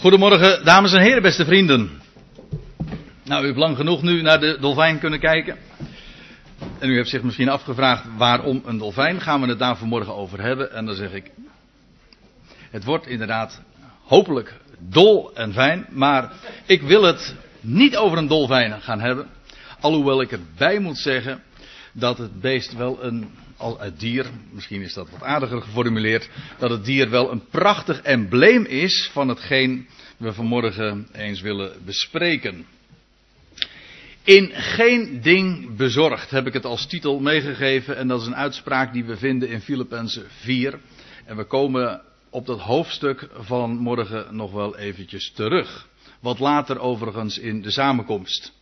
Goedemorgen, dames en heren, beste vrienden. Nou, u hebt lang genoeg nu naar de dolfijn kunnen kijken. En u hebt zich misschien afgevraagd waarom een dolfijn. Gaan we het daar vanmorgen over hebben? En dan zeg ik. Het wordt inderdaad hopelijk dol en fijn. Maar ik wil het niet over een dolfijn gaan hebben. Alhoewel ik erbij moet zeggen dat het beest wel een. Al het dier, misschien is dat wat aardiger geformuleerd. Dat het dier wel een prachtig embleem is van hetgeen we vanmorgen eens willen bespreken. In geen ding bezorgd heb ik het als titel meegegeven. En dat is een uitspraak die we vinden in Filippenzen 4. En we komen op dat hoofdstuk van morgen nog wel eventjes terug. Wat later overigens in de samenkomst.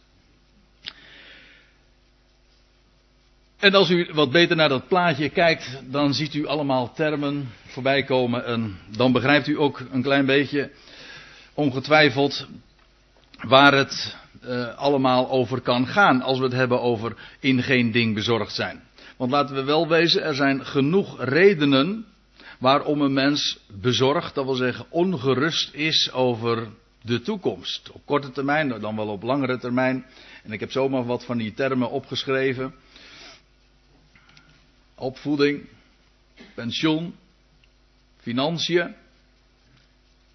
En als u wat beter naar dat plaatje kijkt, dan ziet u allemaal termen voorbij komen. En dan begrijpt u ook een klein beetje, ongetwijfeld, waar het uh, allemaal over kan gaan. Als we het hebben over in geen ding bezorgd zijn. Want laten we wel wezen, er zijn genoeg redenen waarom een mens bezorgd, dat wil zeggen ongerust is over de toekomst. Op korte termijn, dan wel op langere termijn. En ik heb zomaar wat van die termen opgeschreven. Opvoeding, pensioen, financiën,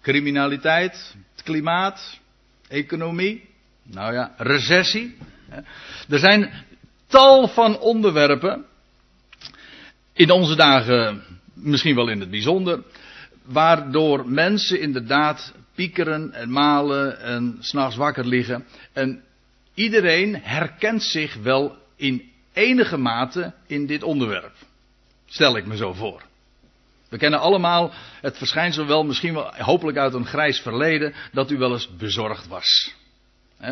criminaliteit, het klimaat, economie. Nou ja, recessie. Er zijn tal van onderwerpen. In onze dagen misschien wel in het bijzonder. Waardoor mensen inderdaad piekeren en malen en s'nachts wakker liggen. En iedereen herkent zich wel in enige mate in dit onderwerp. Stel ik me zo voor. We kennen allemaal het verschijnsel wel, misschien wel hopelijk uit een grijs verleden, dat u wel eens bezorgd was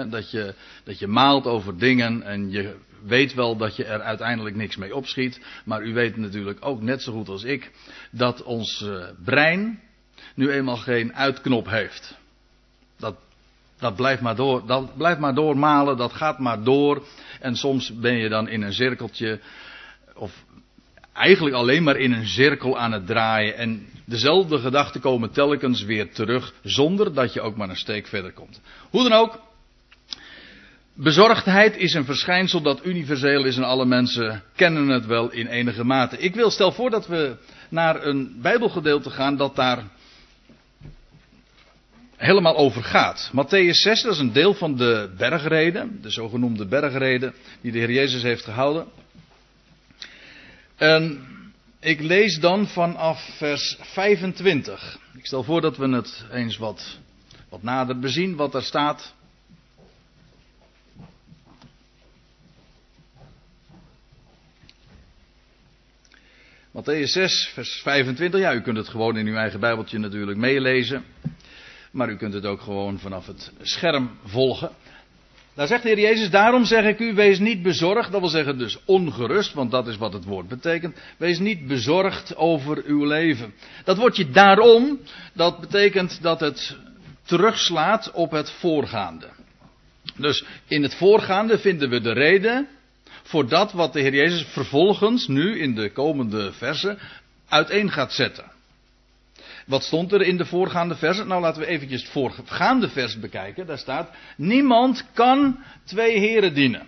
dat, je, dat je maalt over dingen en je weet wel dat je er uiteindelijk niks mee opschiet. Maar u weet natuurlijk ook net zo goed als ik dat ons uh, brein nu eenmaal geen uitknop heeft. Dat, blijft maar door, dat blijft maar doormalen, dat gaat maar door. En soms ben je dan in een cirkeltje, of eigenlijk alleen maar in een cirkel aan het draaien. En dezelfde gedachten komen telkens weer terug, zonder dat je ook maar een steek verder komt. Hoe dan ook, Bezorgdheid is een verschijnsel dat universeel is en alle mensen kennen het wel in enige mate. Ik wil stel voor dat we naar een Bijbelgedeelte gaan dat daar helemaal over gaat. Matthäus 6, dat is een deel van de bergreden, de zogenoemde bergreden die de Heer Jezus heeft gehouden. En ik lees dan vanaf vers 25. Ik stel voor dat we het eens wat, wat nader bezien, wat er staat. Matthäus 6, vers 25. Ja, u kunt het gewoon in uw eigen Bijbeltje natuurlijk meelezen. Maar u kunt het ook gewoon vanaf het scherm volgen. Daar zegt de Heer Jezus, daarom zeg ik u, wees niet bezorgd. Dat wil zeggen dus ongerust, want dat is wat het woord betekent. Wees niet bezorgd over uw leven. Dat woordje daarom, dat betekent dat het terugslaat op het voorgaande. Dus in het voorgaande vinden we de reden voor dat wat de Heer Jezus vervolgens nu in de komende versen uiteen gaat zetten. Wat stond er in de voorgaande versen? Nou, laten we eventjes het voorgaande vers bekijken. Daar staat: Niemand kan twee heren dienen.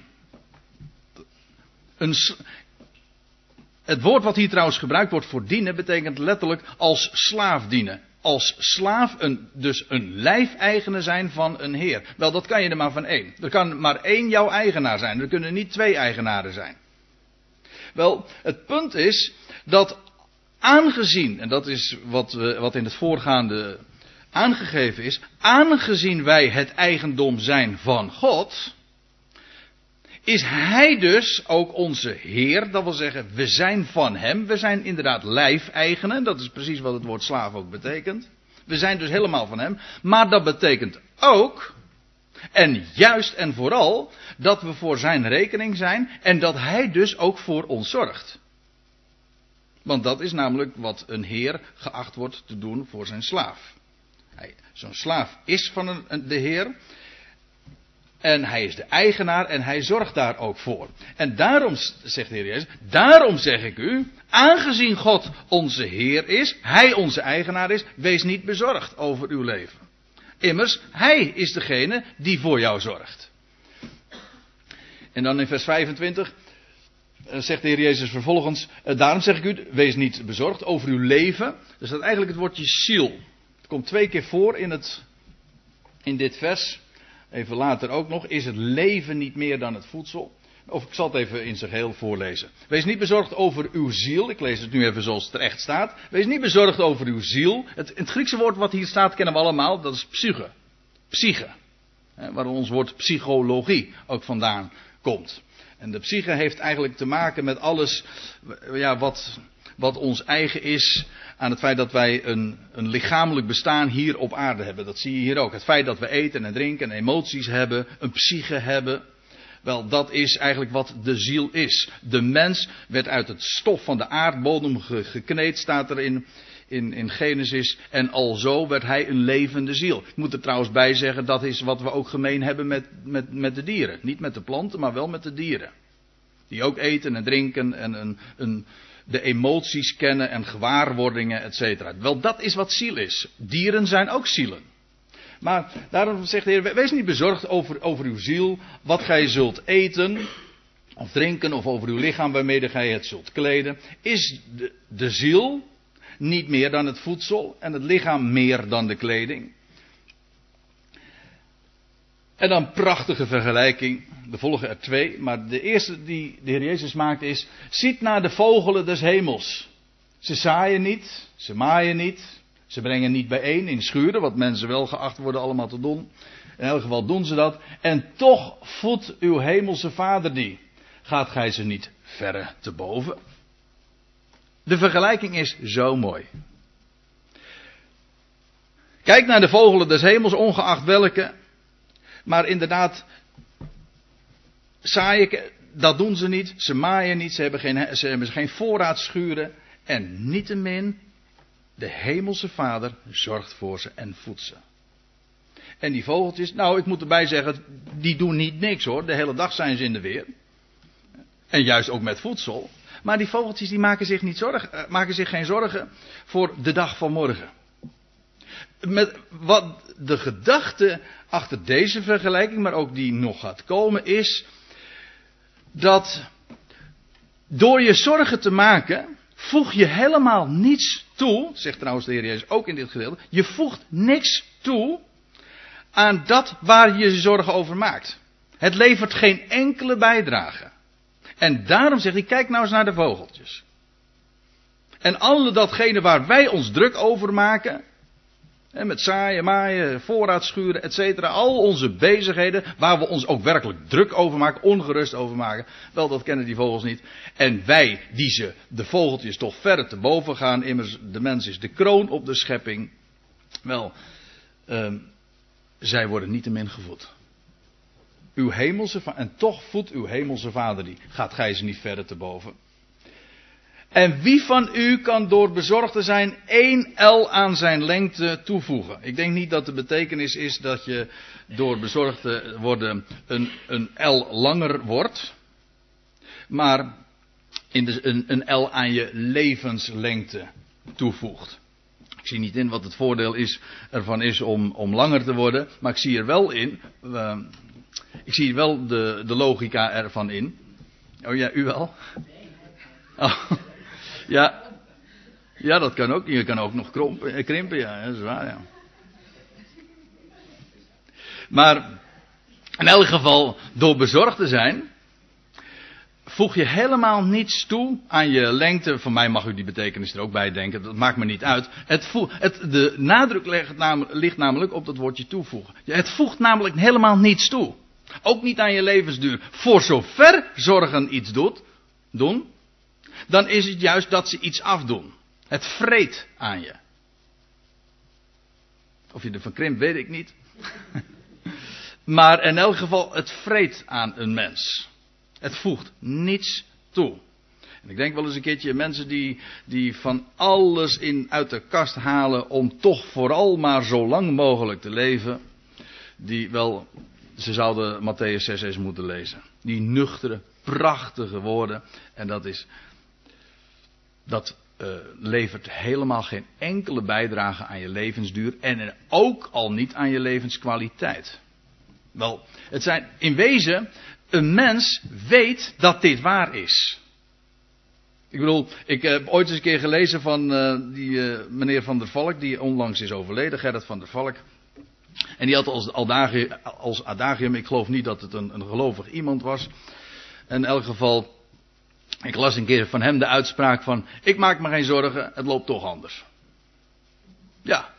Het woord wat hier trouwens gebruikt wordt voor dienen betekent letterlijk als slaaf dienen als slaaf een, dus een lijfeigene zijn van een heer. Wel, dat kan je er maar van één. Er kan maar één jouw eigenaar zijn. Er kunnen niet twee eigenaren zijn. Wel, het punt is dat aangezien, en dat is wat, wat in het voorgaande aangegeven is, aangezien wij het eigendom zijn van God, is Hij dus ook onze Heer. Dat wil zeggen, we zijn van Hem. We zijn inderdaad lijfeigenen. Dat is precies wat het woord slaaf ook betekent. We zijn dus helemaal van Hem. Maar dat betekent ook, en juist en vooral, dat we voor Zijn rekening zijn en dat Hij dus ook voor ons zorgt. Want dat is namelijk wat een Heer geacht wordt te doen voor zijn slaaf. Zo'n slaaf is van een, de Heer. En hij is de eigenaar en hij zorgt daar ook voor. En daarom, zegt de Heer Jezus, daarom zeg ik u, aangezien God onze Heer is, hij onze eigenaar is, wees niet bezorgd over uw leven. Immers, Hij is degene die voor jou zorgt. En dan in vers 25 eh, zegt de Heer Jezus vervolgens, eh, daarom zeg ik u, wees niet bezorgd over uw leven. Er staat eigenlijk het woordje ziel. Het komt twee keer voor in, het, in dit vers. Even later ook nog, is het leven niet meer dan het voedsel? Of ik zal het even in zijn geheel voorlezen. Wees niet bezorgd over uw ziel. Ik lees het nu even zoals het echt staat. Wees niet bezorgd over uw ziel. Het, het Griekse woord wat hier staat kennen we allemaal. Dat is psyche. Psyche. Waar ons woord psychologie ook vandaan komt. En de psyche heeft eigenlijk te maken met alles ja, wat, wat ons eigen is aan het feit dat wij een, een lichamelijk bestaan hier op aarde hebben. Dat zie je hier ook. Het feit dat we eten en drinken en emoties hebben, een psyche hebben. Wel, dat is eigenlijk wat de ziel is. De mens werd uit het stof van de aardbodem gekneed, staat er in, in, in Genesis. En alzo werd hij een levende ziel. Ik moet er trouwens bij zeggen, dat is wat we ook gemeen hebben met, met, met de dieren. Niet met de planten, maar wel met de dieren. Die ook eten en drinken en een, een, de emoties kennen en gewaarwordingen, et. Wel, dat is wat ziel is. Dieren zijn ook zielen. Maar daarom zegt de Heer, wees niet bezorgd over, over uw ziel, wat gij zult eten of drinken, of over uw lichaam waarmee gij het zult kleden. Is de, de ziel niet meer dan het voedsel en het lichaam meer dan de kleding? En dan prachtige vergelijking. Er volgen er twee, maar de eerste die de Heer Jezus maakt is: ziet naar de vogelen des hemels. Ze zaaien niet, ze maaien niet, ze brengen niet bijeen in schuren, wat mensen wel geacht worden allemaal te doen. In elk geval doen ze dat. En toch voedt uw hemelse vader die. Gaat gij ze niet verre te boven? De vergelijking is zo mooi. Kijk naar de vogelen des hemels, ongeacht welke. Maar inderdaad, zaaien, dat doen ze niet. Ze maaien niet, ze hebben geen, ze hebben geen voorraadschuren. En niettemin de hemelse vader zorgt voor ze en voedt ze. En die vogeltjes, nou ik moet erbij zeggen, die doen niet niks hoor. De hele dag zijn ze in de weer. En juist ook met voedsel. Maar die vogeltjes die maken zich, niet zorgen, eh, maken zich geen zorgen voor de dag van morgen. Met wat de gedachte achter deze vergelijking, maar ook die nog gaat komen, is dat door je zorgen te maken, voeg je helemaal niets toe, zegt trouwens de Heer Jezus ook in dit gedeelte, je voegt niks toe aan dat waar je je zorgen over maakt. Het levert geen enkele bijdrage. En daarom zegt hij, kijk nou eens naar de vogeltjes. En alle datgene waar wij ons druk over maken, met zaaien, maaien, voorraadschuren, etc. Al onze bezigheden, waar we ons ook werkelijk druk over maken, ongerust over maken. Wel, dat kennen die vogels niet. En wij, die ze, de vogeltjes, toch verder te boven gaan. Immers, de mens is de kroon op de schepping. Wel, um, zij worden niet te min gevoed. Uw hemelse en toch voedt uw hemelse vader die. Gaat gij ze niet verder te boven? En wie van u kan door bezorgd te zijn één L aan zijn lengte toevoegen? Ik denk niet dat de betekenis is dat je door bezorgd te worden een, een L langer wordt. Maar in de, een, een L aan je levenslengte toevoegt. Ik zie niet in wat het voordeel is, ervan is om, om langer te worden. Maar ik zie er wel in. Uh, ik zie wel de, de logica ervan in. Oh ja, u wel? Oh. Ja, ja, dat kan ook. Je kan ook nog krompen, eh, krimpen, ja, dat is waar, ja. Maar in elk geval, door bezorgd te zijn, voeg je helemaal niets toe aan je lengte. Voor mij mag u die betekenis er ook bij denken, dat maakt me niet uit. Het het, de nadruk ligt, ligt namelijk op dat woordje toevoegen. Het voegt namelijk helemaal niets toe. Ook niet aan je levensduur. Voor zover zorgen iets doet, doen, dan is het juist dat ze iets afdoen. Het vreet aan je. Of je ervan krimpt, weet ik niet. maar in elk geval, het vreet aan een mens. Het voegt niets toe. En ik denk wel eens een keertje mensen die, die van alles in, uit de kast halen om toch vooral maar zo lang mogelijk te leven. Die wel, ze zouden Matthäus 6 eens moeten lezen. Die nuchtere, prachtige woorden. En dat is dat uh, levert helemaal geen enkele bijdrage aan je levensduur en ook al niet aan je levenskwaliteit. Wel, het zijn in wezen, een mens weet dat dit waar is. Ik bedoel, ik heb ooit eens een keer gelezen van uh, die uh, meneer Van der Valk, die onlangs is overleden, Gerrit van der Valk. En die had als adagium, als ik geloof niet dat het een, een gelovig iemand was. In elk geval, ik las een keer van hem de uitspraak van, ik maak me geen zorgen, het loopt toch anders. Ja,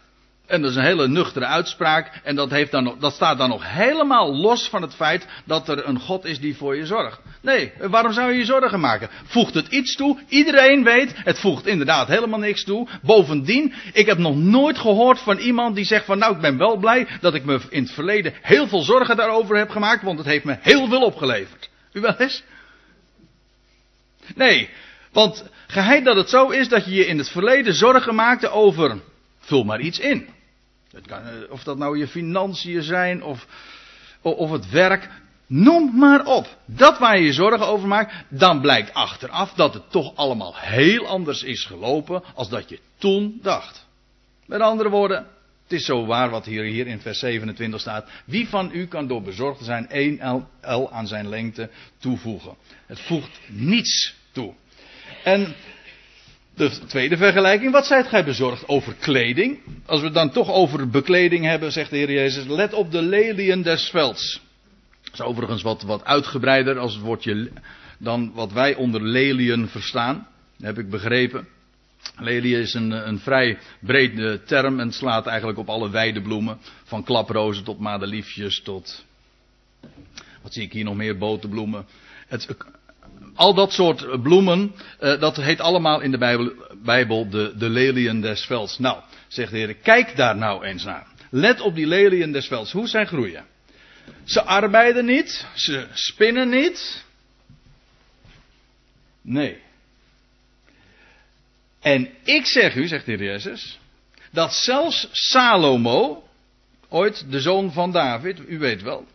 en dat is een hele nuchtere uitspraak. En dat, heeft dan nog, dat staat dan nog helemaal los van het feit dat er een God is die voor je zorgt. Nee, waarom zou je je zorgen maken? Voegt het iets toe? Iedereen weet, het voegt inderdaad helemaal niks toe. Bovendien, ik heb nog nooit gehoord van iemand die zegt van nou ik ben wel blij dat ik me in het verleden heel veel zorgen daarover heb gemaakt, want het heeft me heel veel opgeleverd. U wel eens? Nee, want geheid dat het zo is dat je je in het verleden zorgen maakte over, vul maar iets in. Kan, eh, of dat nou je financiën zijn of, of het werk. Noem maar op. Dat waar je je zorgen over maakt. Dan blijkt achteraf dat het toch allemaal heel anders is gelopen. als dat je toen dacht. Met andere woorden. Het is zo waar wat hier, hier in vers 27 staat. Wie van u kan door bezorgd zijn één L aan zijn lengte toevoegen? Het voegt niets toe. En de tweede vergelijking, wat zijt gij bezorgd over kleding? Als we het dan toch over bekleding hebben, zegt de Heer Jezus, let op de leliën des velds. Dat is overigens wat, wat uitgebreider als het woordje dan wat wij onder leliën verstaan. Heb ik begrepen. Lelie is een, een vrij brede term en slaat eigenlijk op alle weidebloemen. Van klaprozen tot madeliefjes tot. Wat zie ik hier nog meer? Boterbloemen. Het, al dat soort bloemen, uh, dat heet allemaal in de Bijbel, Bijbel de, de leliën des velds. Nou, zegt de Heer, kijk daar nou eens naar. Let op die leliën des velds, hoe zij groeien. Ze arbeiden niet, ze spinnen niet. Nee. En ik zeg u, zegt de Heer Jezus, dat zelfs Salomo, ooit de zoon van David, u weet wel,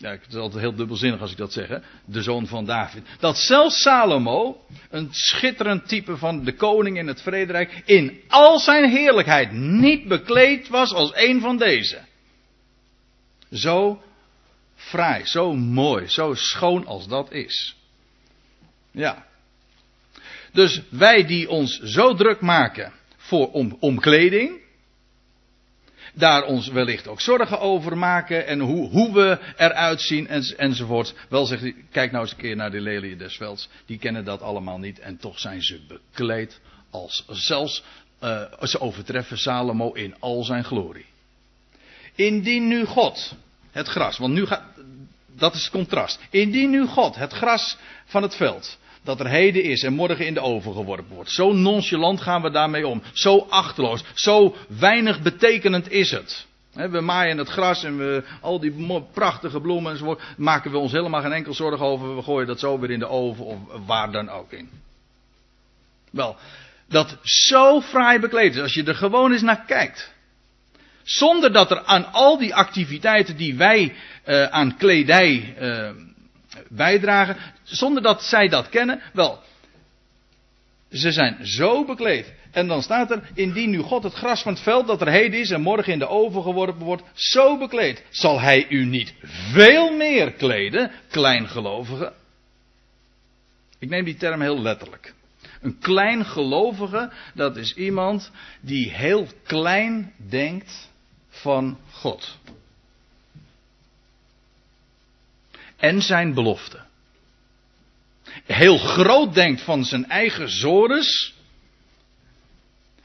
ja, het is altijd heel dubbelzinnig als ik dat zeg, hè? de zoon van David. Dat zelfs Salomo, een schitterend type van de koning in het vrederijk, in al zijn heerlijkheid niet bekleed was als een van deze. Zo fraai, zo mooi, zo schoon als dat is. Ja. Dus wij die ons zo druk maken voor om, om kleding, daar ons wellicht ook zorgen over maken en hoe, hoe we eruit zien en, enzovoort. Wel zegt kijk nou eens een keer naar de leliën des velds. Die kennen dat allemaal niet en toch zijn ze bekleed als zelfs uh, ze overtreffen Salomo in al zijn glorie. Indien nu God het gras, want nu gaat, dat is het contrast. Indien nu God het gras van het veld dat er heden is en morgen in de oven geworpen wordt. Zo nonchalant gaan we daarmee om. Zo achterloos. Zo weinig betekenend is het. We maaien het gras en we, al die prachtige bloemen enzovoort. Maken we ons helemaal geen enkel zorgen over. We gooien dat zo weer in de oven of waar dan ook in. Wel, dat zo fraai bekleed is. Als je er gewoon eens naar kijkt. Zonder dat er aan al die activiteiten die wij uh, aan kledij uh, bijdragen, zonder dat zij dat kennen. Wel, ze zijn zo bekleed. En dan staat er, indien nu God het gras van het veld dat er heden is en morgen in de oven geworpen wordt, zo bekleed, zal hij u niet veel meer kleden, kleingelovige. Ik neem die term heel letterlijk. Een kleingelovige, dat is iemand die heel klein denkt van God. En zijn belofte. Heel groot denkt van zijn eigen zores.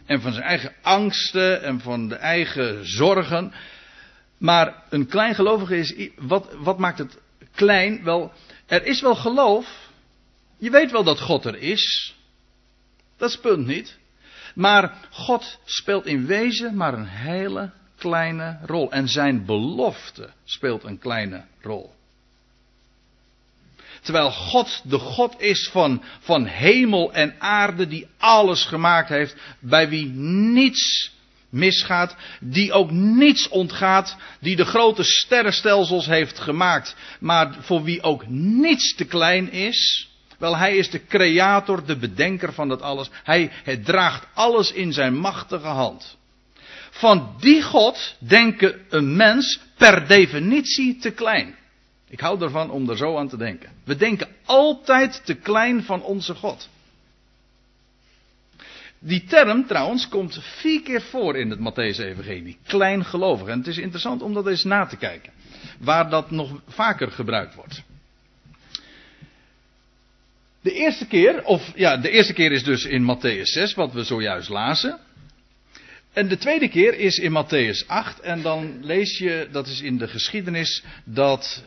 En van zijn eigen angsten en van de eigen zorgen. Maar een klein gelovige is. Wat, wat maakt het klein? Wel, er is wel geloof. Je weet wel dat God er is. Dat is punt niet. Maar God speelt in wezen maar een hele kleine rol. En zijn belofte speelt een kleine rol. Terwijl God de God is van, van hemel en aarde, die alles gemaakt heeft, bij wie niets misgaat, die ook niets ontgaat, die de grote sterrenstelsels heeft gemaakt, maar voor wie ook niets te klein is. Wel, hij is de creator, de bedenker van dat alles. Hij, draagt alles in zijn machtige hand. Van die God denken een mens per definitie te klein. Ik hou ervan om er zo aan te denken. We denken altijd te klein van onze God. Die term trouwens komt vier keer voor in het Matthäus-evangelie. Kleingelovig. En het is interessant om dat eens na te kijken. Waar dat nog vaker gebruikt wordt. De eerste keer, of ja, de eerste keer is dus in Matthäus 6, wat we zojuist lazen. En de tweede keer is in Matthäus 8. En dan lees je, dat is in de geschiedenis, dat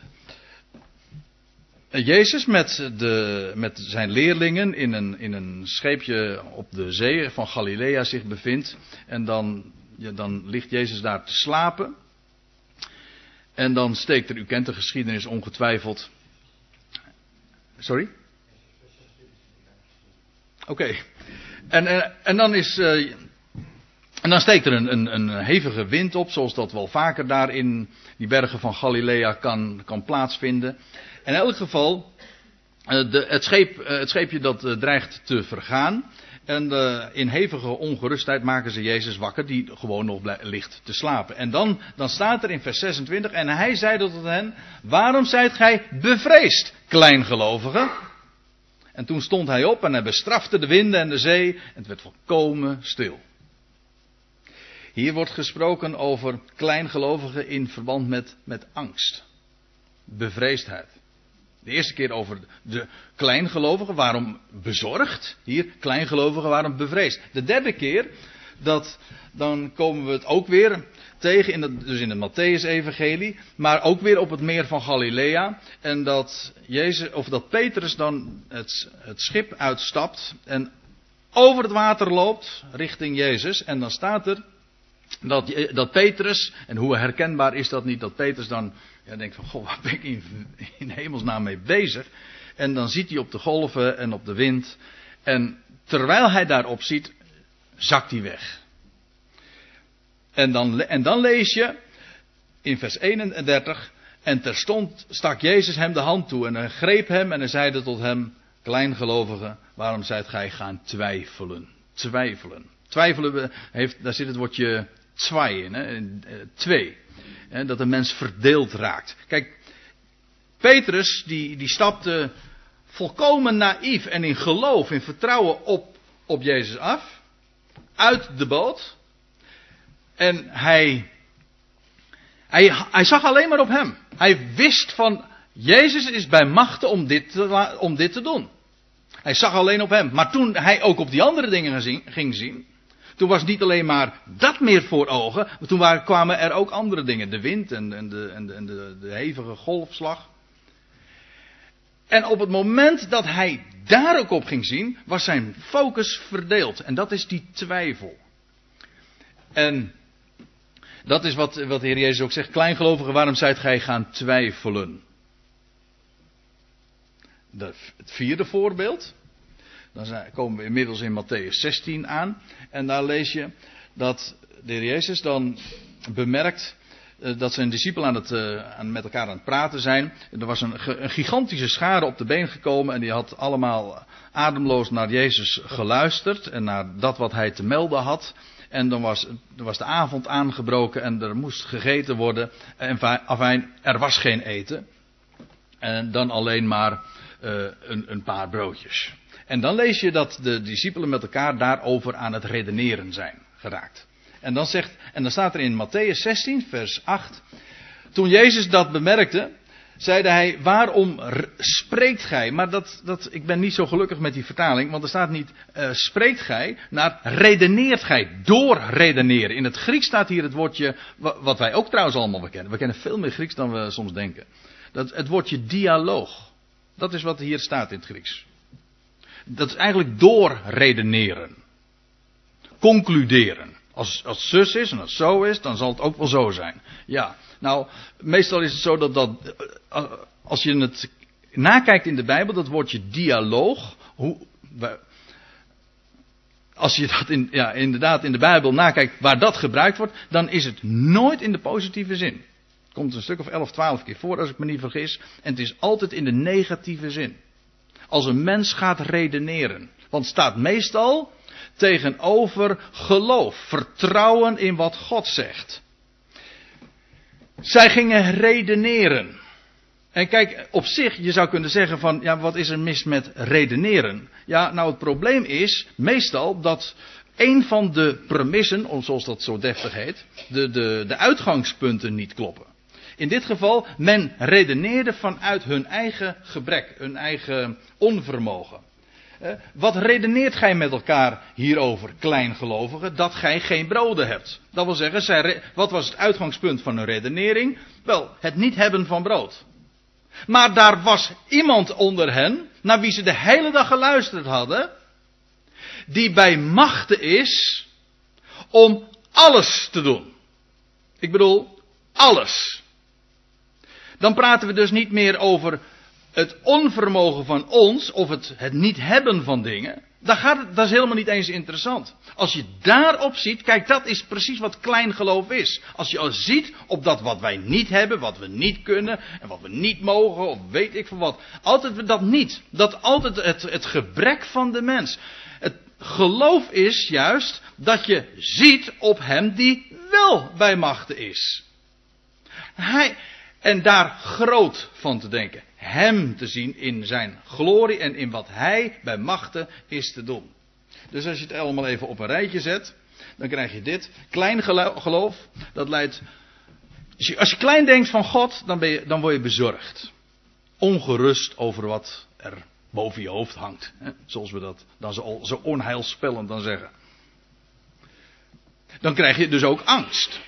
Jezus met, de, met zijn leerlingen in een, in een scheepje op de zee van Galilea zich bevindt. En dan, dan ligt Jezus daar te slapen. En dan steekt er, u kent de geschiedenis ongetwijfeld. Sorry? Oké. En, en, dan is. Uh, en dan steekt er een, een, een, hevige wind op, zoals dat wel vaker daar in die bergen van Galilea kan, kan plaatsvinden. In elk geval, uh, de, het, scheep, uh, het scheepje dat dreigt te vergaan. En in hevige ongerustheid maken ze Jezus wakker, die gewoon nog ligt te slapen. En dan, dan staat er in vers 26, en hij zei tot hen, waarom zijt gij bevreesd, kleingelovigen? En toen stond hij op en hij bestrafte de winden en de zee, en het werd volkomen stil. Hier wordt gesproken over kleingelovigen in verband met, met angst. Bevreesdheid. De eerste keer over de kleingelovigen, waarom bezorgd? Hier, kleingelovigen, waarom bevreesd? De derde keer, dat, dan komen we het ook weer tegen, in dus in het Matthäus-evangelie, maar ook weer op het meer van Galilea. En dat, Jezus, of dat Petrus dan het, het schip uitstapt en over het water loopt richting Jezus. En dan staat er dat, dat Petrus, en hoe herkenbaar is dat niet, dat Petrus dan ja, denkt van, goh, waar ben ik in, in hemelsnaam mee bezig? En dan ziet hij op de golven en op de wind. En terwijl hij daarop ziet, zakt hij weg. En dan, en dan lees je in vers 31. En terstond stak Jezus hem de hand toe en hij greep hem en hij zeide tot hem: Kleingelovige, waarom zijt gij gaan twijfelen? Twijfelen. Twijfelen heeft, daar zit het woordje in, hè? Eh, twee. Hè? Dat een mens verdeeld raakt. Kijk, Petrus die, die stapte volkomen naïef en in geloof, in vertrouwen op, op Jezus af. Uit de boot. En hij, hij, hij zag alleen maar op hem. Hij wist van, Jezus is bij machten om dit om dit te doen. Hij zag alleen op hem. Maar toen hij ook op die andere dingen ging zien, toen was niet alleen maar dat meer voor ogen, maar toen waren, kwamen er ook andere dingen. De wind en, de, en, de, en de, de hevige golfslag. En op het moment dat hij daar ook op ging zien, was zijn focus verdeeld. En dat is die twijfel. En dat is wat, wat de Heer Jezus ook zegt. Kleingelovigen, waarom zijt gij gaan twijfelen? Het vierde voorbeeld. Dan komen we inmiddels in Matthäus 16 aan. En daar lees je dat de Heer Jezus dan bemerkt uh, dat zijn discipelen aan, met elkaar aan het praten zijn. Er was een, gigantische schade op de been gekomen en die had allemaal ademloos naar Jezus geluisterd en naar dat wat hij te melden had. En dan was, was de avond aangebroken en er moest gegeten worden. En afijn, er was geen eten. En dan alleen maar uh, een, een, paar broodjes. En dan lees je dat de discipelen met elkaar daarover aan het redeneren zijn geraakt. En dan, zegt, en dan staat er in Matthäus 16, vers 8. Toen Jezus dat bemerkte, zeide hij, waarom spreekt gij? Maar dat, dat, ik ben niet zo gelukkig met die vertaling, want er staat niet uh, spreekt gij, maar redeneert gij, doorredeneren. In het Grieks staat hier het woordje, wat wij ook trouwens allemaal kennen. We kennen veel meer Grieks dan we soms denken. Dat, het woordje dialoog. Dat is wat hier staat in het Grieks. Dat is eigenlijk doorredeneren. Concluderen. Als, als zus is en als zo is, dan zal het ook wel zo zijn. Ja, nou, meestal is het zo dat dat. Eh, als je het nakijkt in de Bijbel, dat woordje dialoog. Hoe, als je dat in, ja, inderdaad in de Bijbel nakijkt waar dat gebruikt wordt, dan is het nooit in de positieve zin. Het komt een stuk of 11, 12 keer voor als ik me niet vergis. En het is altijd in de negatieve zin. Als een mens gaat redeneren. Want staat meestal tegenover geloof, vertrouwen in wat God zegt. Zij gingen redeneren. En kijk, op zich, je zou kunnen zeggen van, ja, wat is er mis met redeneren? Ja, nou het probleem is meestal dat een van de premissen, zoals dat zo deftig heet, de, de, de uitgangspunten niet kloppen. In dit geval, men redeneerde vanuit hun eigen gebrek, hun eigen onvermogen. Wat redeneert gij met elkaar hierover, kleingelovigen? Dat gij geen broden hebt. Dat wil zeggen, wat was het uitgangspunt van hun redenering? Wel, het niet hebben van brood. Maar daar was iemand onder hen, naar wie ze de hele dag geluisterd hadden, die bij machten is om alles te doen. Ik bedoel, alles. Dan praten we dus niet meer over het onvermogen van ons of het, het niet hebben van dingen. Dat, gaat, dat is helemaal niet eens interessant. Als je daarop ziet, kijk, dat is precies wat klein geloof is. Als je al ziet op dat wat wij niet hebben, wat we niet kunnen en wat we niet mogen, of weet ik van wat. Altijd dat niet. Dat altijd het, het gebrek van de mens. Het geloof is juist dat je ziet op hem die wel bij machten is. Hij, en daar groot van te denken. Hem te zien in zijn glorie en in wat hij bij machten is te doen. Dus als je het allemaal even op een rijtje zet, dan krijg je dit. Klein geloof, dat leidt. Als je klein denkt van God, dan, ben je, dan word je bezorgd. Ongerust over wat er boven je hoofd hangt. Hè? Zoals we dat dan zo, zo onheilspellend dan zeggen. Dan krijg je dus ook angst.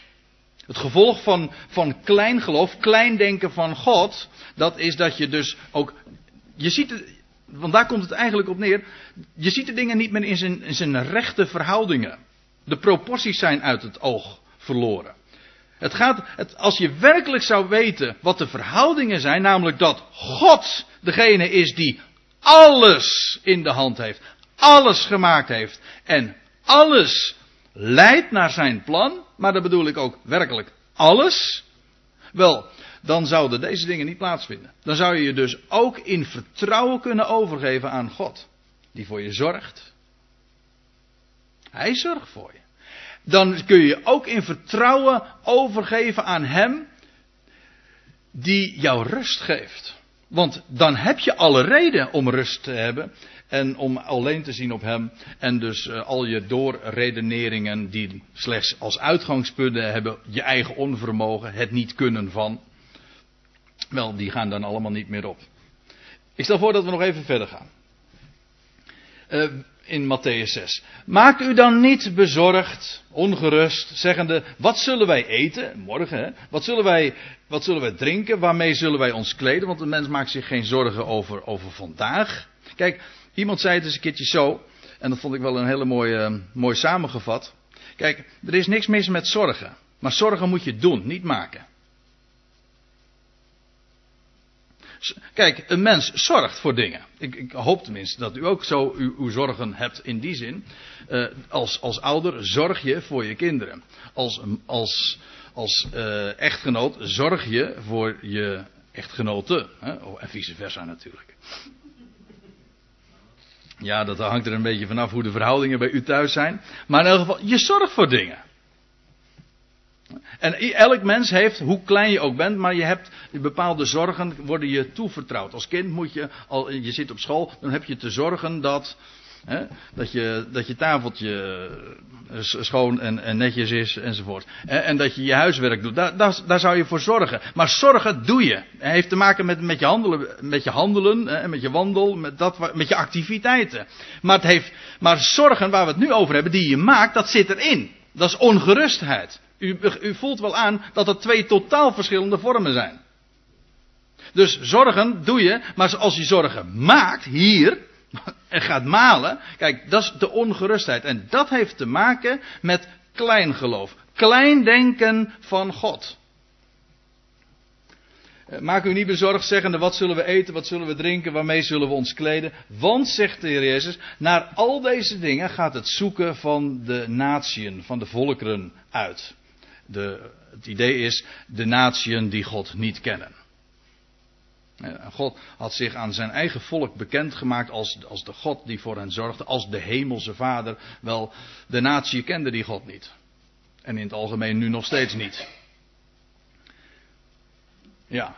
Het gevolg van, van klein geloof, klein denken van God, dat is dat je dus ook. Je ziet het, want daar komt het eigenlijk op neer. Je ziet de dingen niet meer in zijn, zijn rechte verhoudingen. De proporties zijn uit het oog verloren. Het gaat, het, als je werkelijk zou weten wat de verhoudingen zijn, namelijk dat God degene is die alles in de hand heeft, alles gemaakt heeft en alles leidt naar zijn plan, maar dat bedoel ik ook werkelijk alles, wel, dan zouden deze dingen niet plaatsvinden. Dan zou je je dus ook in vertrouwen kunnen overgeven aan God, die voor je zorgt. Hij zorgt voor je. Dan kun je je ook in vertrouwen overgeven aan Hem, die jou rust geeft. Want dan heb je alle reden om rust te hebben en om alleen te zien op Hem. En dus uh, al je doorredeneringen die slechts als uitgangspunten hebben je eigen onvermogen, het niet kunnen van. Wel, die gaan dan allemaal niet meer op. Ik stel voor dat we nog even verder gaan. Uh, in Matthäus 6. Maak u dan niet bezorgd, ongerust, zeggende: Wat zullen wij eten? Morgen, hè? Wat zullen wij, wat zullen wij drinken? Waarmee zullen wij ons kleden? Want de mens maakt zich geen zorgen over, over vandaag. Kijk, iemand zei het eens een keertje zo. En dat vond ik wel een hele mooie, mooi samengevat. Kijk, er is niks mis met zorgen. Maar zorgen moet je doen, niet maken. Kijk, een mens zorgt voor dingen. Ik, ik hoop tenminste dat u ook zo uw, uw zorgen hebt in die zin. Uh, als, als ouder zorg je voor je kinderen. Als, als, als uh, echtgenoot zorg je voor je echtgenoten. Hè? Oh, en vice versa natuurlijk. Ja, dat hangt er een beetje vanaf hoe de verhoudingen bij u thuis zijn. Maar in elk geval, je zorgt voor dingen. En elk mens heeft, hoe klein je ook bent, maar je hebt bepaalde zorgen worden je toevertrouwd. Als kind moet je, al je zit op school, dan heb je te zorgen dat, hè, dat, je, dat je tafeltje eh, schoon en, en netjes is enzovoort. En dat je je huiswerk doet, daar, daar, zou je voor zorgen. Maar zorgen doe je. Het heeft te maken met, met je handelen, met je handelen en met je wandel, met, dat, met je activiteiten. Maar, het heeft, maar zorgen waar we het nu over hebben, die je maakt, dat zit erin. Dat is ongerustheid. U, u voelt wel aan dat er twee totaal verschillende vormen zijn. Dus zorgen doe je, maar als je zorgen maakt hier en gaat malen, kijk, dat is de ongerustheid. En dat heeft te maken met kleingeloof, klein denken van God. Eh, maak u niet bezorgd, zeggende: wat zullen we eten, wat zullen we drinken, waarmee zullen we ons kleden? Want, zegt de Heer Jezus, naar al deze dingen gaat het zoeken van de natieën, van de volkeren uit. De, het idee is de natieën die God niet kennen. God had zich aan zijn eigen volk bekendgemaakt als, als de God die voor hen zorgde, als de hemelse vader. Wel, de natie kende die God niet. En in het algemeen nu nog steeds niet. Ja.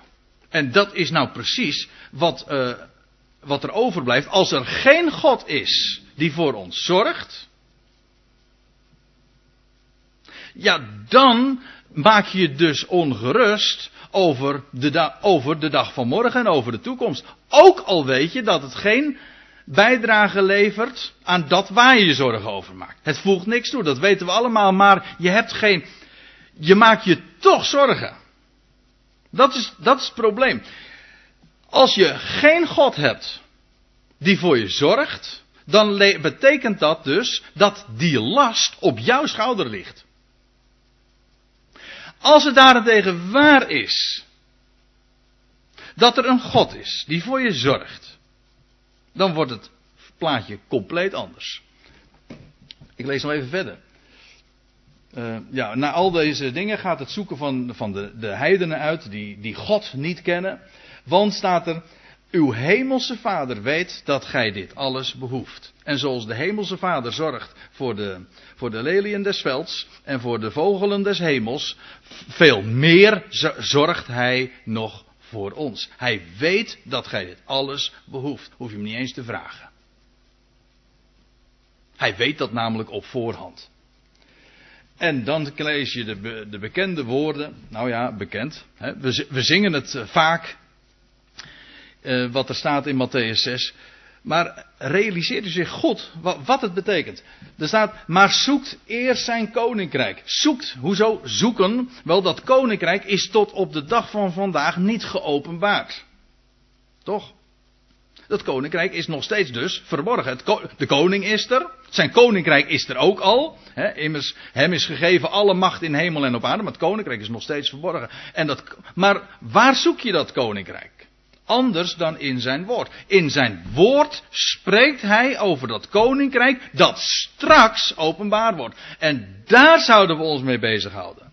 En dat is nou precies wat, uh, wat er overblijft als er geen God is die voor ons zorgt. Ja, dan maak je dus ongerust over de, over de dag van morgen en over de toekomst. Ook al weet je dat het geen bijdrage levert aan dat waar je je zorgen over maakt. Het voegt niks toe, dat weten we allemaal, maar je hebt geen. Je maakt je toch zorgen. Dat is, dat is het probleem. Als je geen God hebt die voor je zorgt, dan betekent dat dus dat die last op jouw schouder ligt. Als het daarentegen waar is dat er een God is die voor je zorgt, dan wordt het plaatje compleet anders. Ik lees nog even verder. Uh, ja, na al deze dingen gaat het zoeken van, van de, de heidenen uit die, die God niet kennen. Want staat er, uw hemelse vader weet dat gij dit alles behoeft. En zoals de hemelse vader zorgt voor de, voor de lelien des velds en voor de vogelen des hemels, veel meer zorgt hij nog voor ons. Hij weet dat gij dit alles behoeft. Hoef je hem niet eens te vragen. Hij weet dat namelijk op voorhand. En dan lees je de, de bekende woorden. Nou ja, bekend. Hè? We, we, zingen het eh, vaak. Uh, wat er staat in Matthäus 6. Maar realiseert u zich goed wat, het betekent. Er staat, maar zoekt eerst zijn koninkrijk. Zoekt, hoezo zoeken? Wel, dat koninkrijk is tot op de dag van vandaag niet geopenbaard. Toch? Dat koninkrijk is nog steeds dus verborgen. de koning is er. Zijn koninkrijk is er ook al. Immers, hem is gegeven alle macht in hemel en op aarde. Maar het koninkrijk is nog steeds verborgen. En dat, maar waar zoek je dat koninkrijk? Anders dan in zijn woord. In zijn woord spreekt hij over dat koninkrijk dat straks openbaar wordt. En daar zouden we ons mee bezighouden.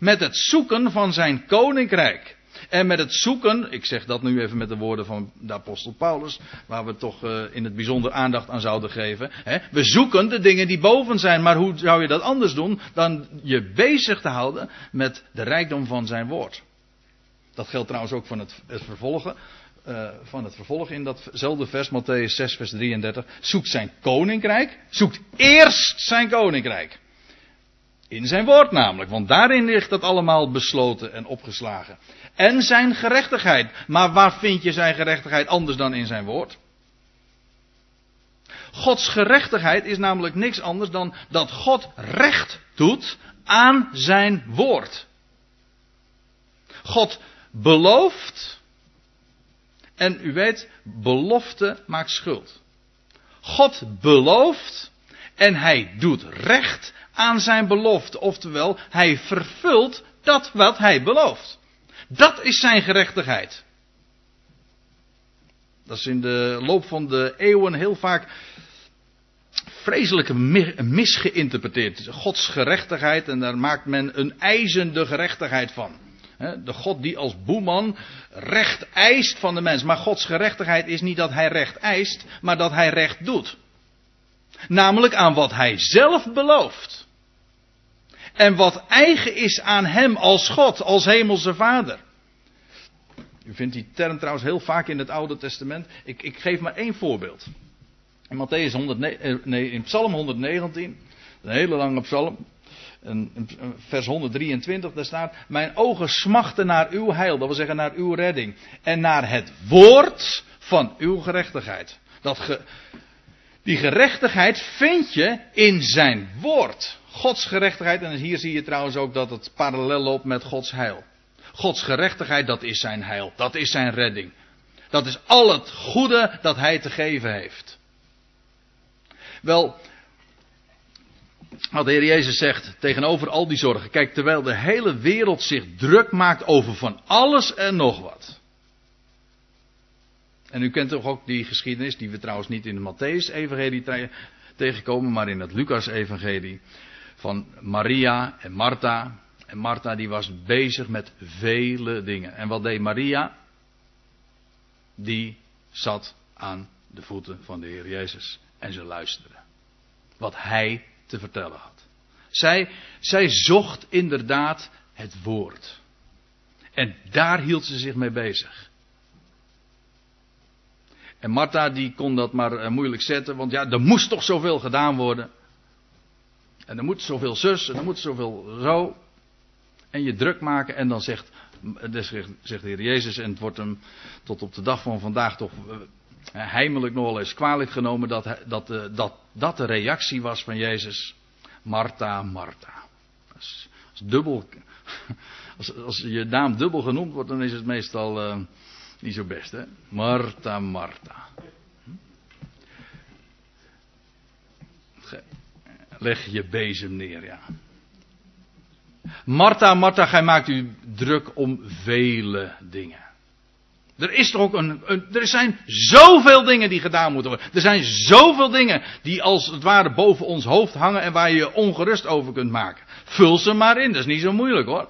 Met het zoeken van zijn koninkrijk. En met het zoeken, ik zeg dat nu even met de woorden van de apostel Paulus, waar we toch uh, in het bijzonder aandacht aan zouden geven. We zoeken de dingen die boven zijn, maar hoe zou je dat anders doen dan je bezig te houden met de rijkdom van zijn woord? Dat geldt trouwens ook van het, het vervolgen. Uh, van het vervolg in datzelfde vers, Matthäus 6, vers 33. Zoekt zijn koninkrijk. Zoekt eerst zijn koninkrijk. In zijn woord namelijk, want daarin ligt dat allemaal besloten en opgeslagen. En zijn gerechtigheid. Maar waar vind je zijn gerechtigheid anders dan in zijn woord? Gods gerechtigheid is namelijk niks anders dan dat God recht doet aan zijn woord. God belooft. En u weet, belofte maakt schuld. God belooft en hij doet recht aan zijn belofte. Oftewel, hij vervult dat wat hij belooft. Dat is zijn gerechtigheid. Dat is in de loop van de eeuwen heel vaak vreselijk misgeïnterpreteerd. Gods gerechtigheid en daar maakt men een eisende gerechtigheid van. De God die als boeman recht eist van de mens. Maar Gods gerechtigheid is niet dat hij recht eist, maar dat hij recht doet. Namelijk aan wat hij zelf belooft. En wat eigen is aan hem als God, als hemelse vader. U vindt die term trouwens heel vaak in het Oude Testament. Ik, ik geef maar één voorbeeld. In Matthäus 100, eh, nee, in Psalm 119, een hele lange psalm, vers 123, daar staat: Mijn ogen smachten naar uw heil, dat wil zeggen naar uw redding, en naar het woord van uw gerechtigheid. Dat ge, die gerechtigheid vind je in zijn woord. Gods gerechtigheid, en hier zie je trouwens ook dat het parallel loopt met Gods heil. Gods gerechtigheid, dat is zijn heil, dat is zijn redding. Dat is al het goede dat hij te geven heeft. Wel, wat de Heer Jezus zegt tegenover al die zorgen. Kijk, terwijl de hele wereld zich druk maakt over van alles en nog wat. En u kent toch ook die geschiedenis, die we trouwens niet in de Matthäus-evangelie tegenkomen, maar in het Lucas-evangelie. Van Maria en Martha. En Martha die was bezig met vele dingen. En wat deed Maria? die zat aan de voeten van de Heer Jezus. En ze luisterde. Wat hij te vertellen had. Zij, zij zocht inderdaad het woord. En daar hield ze zich mee bezig. En Martha die kon dat maar eh, moeilijk zetten, want ja, er moest toch zoveel gedaan worden. En er moet zoveel zus, en er moet zoveel zo. En je druk maken en dan zegt, zegt de Heer Jezus, en het wordt hem tot op de dag van vandaag toch eh, heimelijk nogal eens kwalijk genomen dat, dat, eh, dat, dat de reactie was van Jezus. Martha, Martha. Als, dubbel, als, als, je naam dubbel genoemd wordt, dan is het meestal uh, niet zo best, hè? Martha, Martha. Leg je bezem neer, ja. Martha, Martha, gij maakt u druk om vele dingen. Er is toch ook een, een, Er zijn zoveel dingen die gedaan moeten worden. Er zijn zoveel dingen die als het ware boven ons hoofd hangen en waar je je ongerust over kunt maken. Vul ze maar in, dat is niet zo moeilijk hoor.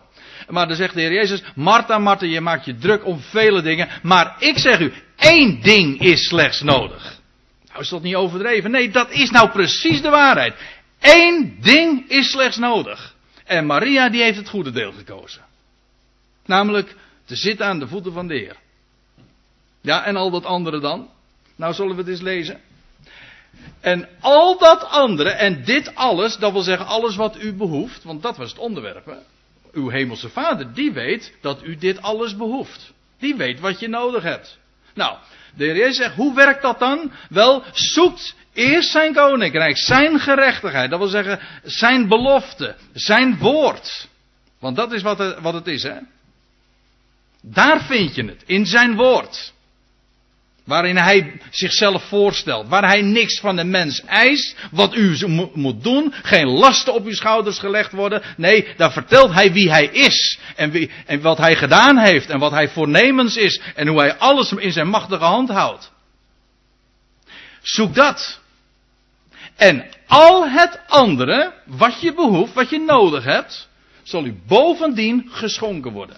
Maar dan zegt de Heer Jezus: Martha, Martha, je maakt je druk om vele dingen. Maar ik zeg u, één ding is slechts nodig. Nou is dat niet overdreven? Nee, dat is nou precies de waarheid. Eén ding is slechts nodig. En Maria die heeft het goede deel gekozen. Namelijk te zitten aan de voeten van de Heer. Ja, en al dat andere dan? Nou zullen we het eens lezen. En al dat andere en dit alles, dat wil zeggen alles wat u behoeft, want dat was het onderwerp. Uw hemelse vader, die weet dat u dit alles behoeft. Die weet wat je nodig hebt. Nou, de Heer zegt, hoe werkt dat dan? Wel, zoekt eerst zijn koninkrijk, zijn gerechtigheid, dat wil zeggen zijn belofte, zijn woord. Want dat is wat het, wat het is, hè? Daar vind je het, in zijn woord. Waarin hij zichzelf voorstelt. Waar hij niks van de mens eist. Wat u moet doen. Geen lasten op uw schouders gelegd worden. Nee, daar vertelt hij wie hij is. En, wie, en wat hij gedaan heeft. En wat hij voornemens is. En hoe hij alles in zijn machtige hand houdt. Zoek dat. En al het andere. Wat je behoeft. Wat je nodig hebt. Zal u bovendien geschonken worden.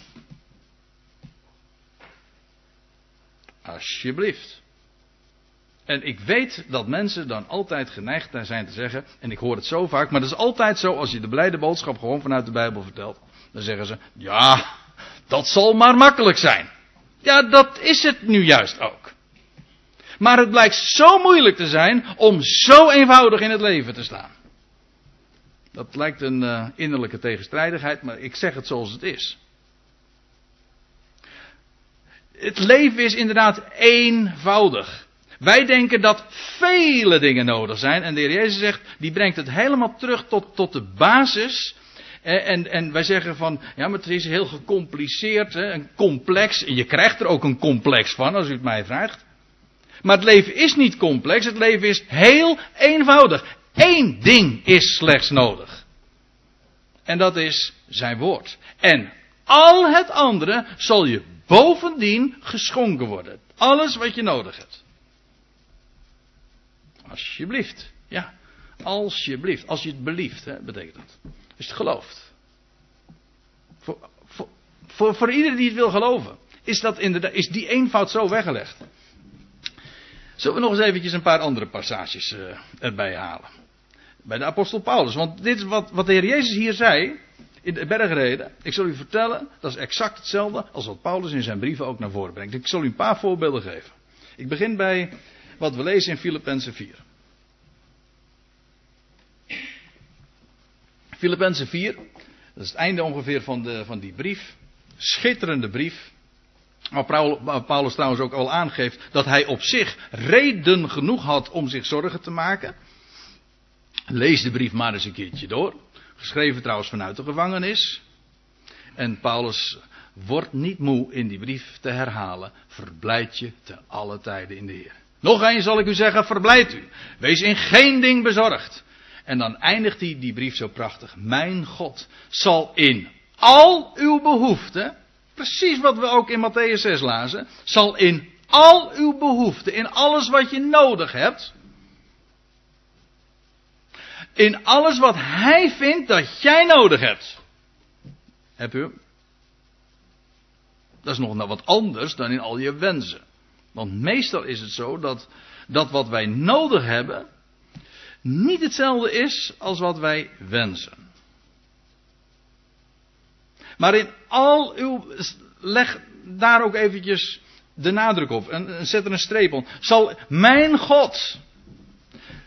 Alsjeblieft. En ik weet dat mensen dan altijd geneigd zijn te zeggen, en ik hoor het zo vaak, maar dat is altijd zo als je de blijde boodschap gewoon vanuit de Bijbel vertelt. Dan zeggen ze, ja, dat zal maar makkelijk zijn. Ja, dat is het nu juist ook. Maar het blijkt zo moeilijk te zijn om zo eenvoudig in het leven te staan. Dat lijkt een uh, innerlijke tegenstrijdigheid, maar ik zeg het zoals het is het leven is inderdaad eenvoudig. Wij denken dat vele dingen nodig zijn. En de Heer Jezus zegt, die brengt het helemaal terug tot, tot de basis. En, en wij zeggen van, ja, maar het is heel gecompliceerd, hè, een complex. En je krijgt er ook een complex van, als u het mij vraagt. Maar het leven is niet complex, het leven is heel eenvoudig. Eén ding is slechts nodig. En dat is zijn woord. En al het andere zal je bovendien geschonken worden. Alles wat je nodig hebt. Alsjeblieft. Ja, alsjeblieft. Als je het belieft, hè, betekent dat. Als je het gelooft. Voor, voor, voor, iedereen die het wil geloven. Is, dat inderdaad, is die eenvoud zo weggelegd. Zullen we nog eens eventjes een paar andere passages uh, erbij halen. Bij de apostel Paulus. Want dit is wat, wat de Heer Jezus hier zei in de bergreden. Ik zal u vertellen, dat is exact hetzelfde als wat Paulus in zijn brieven ook naar voren brengt. Ik zal u een paar voorbeelden geven. Ik begin bij wat we lezen in Filippenzen 4. Filippenzen 4, dat is het einde ongeveer van, de, van die brief. Schitterende brief. Waar Paulus trouwens ook al aangeeft dat hij op zich reden genoeg had om zich zorgen te maken. Lees de brief maar eens een keertje door. Geschreven trouwens vanuit de gevangenis. En Paulus wordt niet moe in die brief te herhalen. Verblijd je te alle tijden in de Heer. Nog eens zal ik u zeggen, verblijd u. Wees in geen ding bezorgd. En dan eindigt hij die brief zo prachtig. Mijn God zal in al uw behoeften, precies wat we ook in Matthäus 6 lazen, zal in al uw behoeften, in alles wat je nodig hebt, in alles wat hij vindt dat jij nodig hebt. Heb u? Dat is nog wat anders dan in al je wensen. Want meestal is het zo dat, dat wat wij nodig hebben niet hetzelfde is als wat wij wensen. Maar in al uw. Leg daar ook eventjes de nadruk op. En, zet er een streep op. Zal mijn God.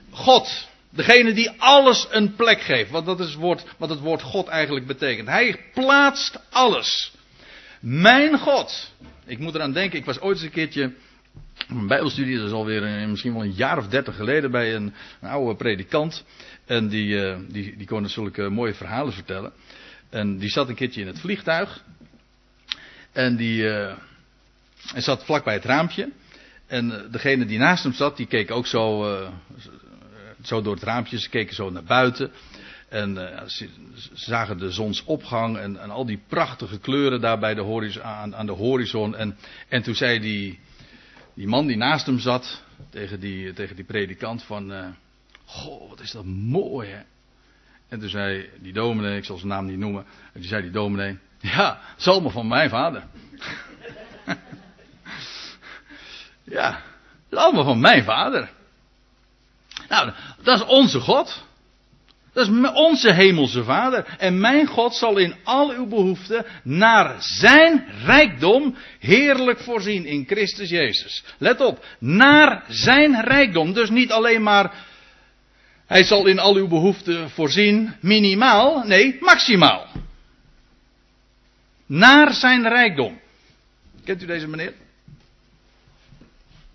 God. Degene die alles een plek geeft. Wat, dat is woord, wat het woord God eigenlijk betekent. Hij plaatst alles. Mijn God. Ik moet eraan denken. Ik was ooit eens een keertje. Een bijbelstudie, dat is alweer een, misschien wel een jaar of dertig geleden bij een, oude predikant. En die, uh, die, die kon zulke mooie verhalen vertellen. En die zat een keertje in het vliegtuig. En die uh, hij zat vlak bij het raampje. En degene die naast hem zat, die keek ook zo, zo door het raampje. Ze keken zo naar buiten. En ze, ze, zagen de zonsopgang en, en, al die prachtige kleuren daar bij de horizon, aan, aan, de horizon. En, en toen zei die, die man die naast hem zat tegen die, tegen die predikant van... Goh, wat is dat mooi hè. En toen zei die dominee, ik zal zijn naam niet noemen. En toen zei die dominee, ja, zal van mijn vader. ja, allemaal van mijn vader. Nou, dat is onze God. Dat is onze hemelse vader. En mijn God zal in al uw behoeften naar zijn rijkdom heerlijk voorzien in Christus Jezus. Let op, naar zijn rijkdom. Dus niet alleen maar hij zal in al uw behoeften voorzien, minimaal, nee, maximaal. Naar zijn rijkdom. Kent u deze meneer?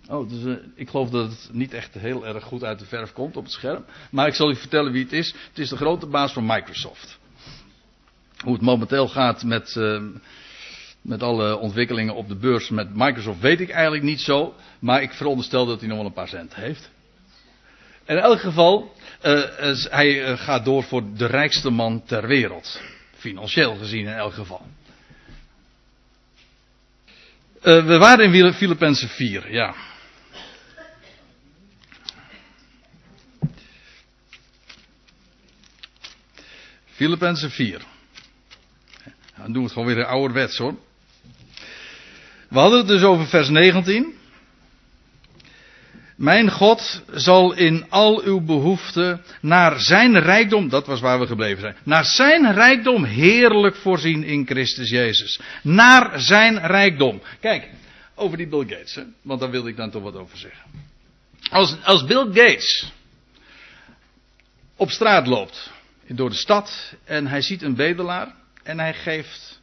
Oh, dus, uh, ik geloof dat het niet echt heel erg goed uit de verf komt op het scherm. Maar ik zal u vertellen wie het is. Het is de grote baas van Microsoft. Hoe het momenteel gaat met, uh, met alle ontwikkelingen op de beurs met Microsoft weet ik eigenlijk niet zo. Maar ik veronderstel dat hij nog wel een paar cent heeft. In elk geval, uh, hij gaat door voor de rijkste man ter wereld. Financieel gezien in elk geval. We waren in Filippenzen 4, ja. Filippenzen 4. Dan doen we het gewoon weer ouderwets hoor. We hadden het dus over vers 19. Mijn God zal in al uw behoeften naar zijn rijkdom, dat was waar we gebleven zijn, naar zijn rijkdom heerlijk voorzien in Christus Jezus. Naar zijn rijkdom. Kijk, over die Bill Gates, hè? want daar wilde ik dan toch wat over zeggen. Als, als Bill Gates op straat loopt, door de stad, en hij ziet een bedelaar, en hij geeft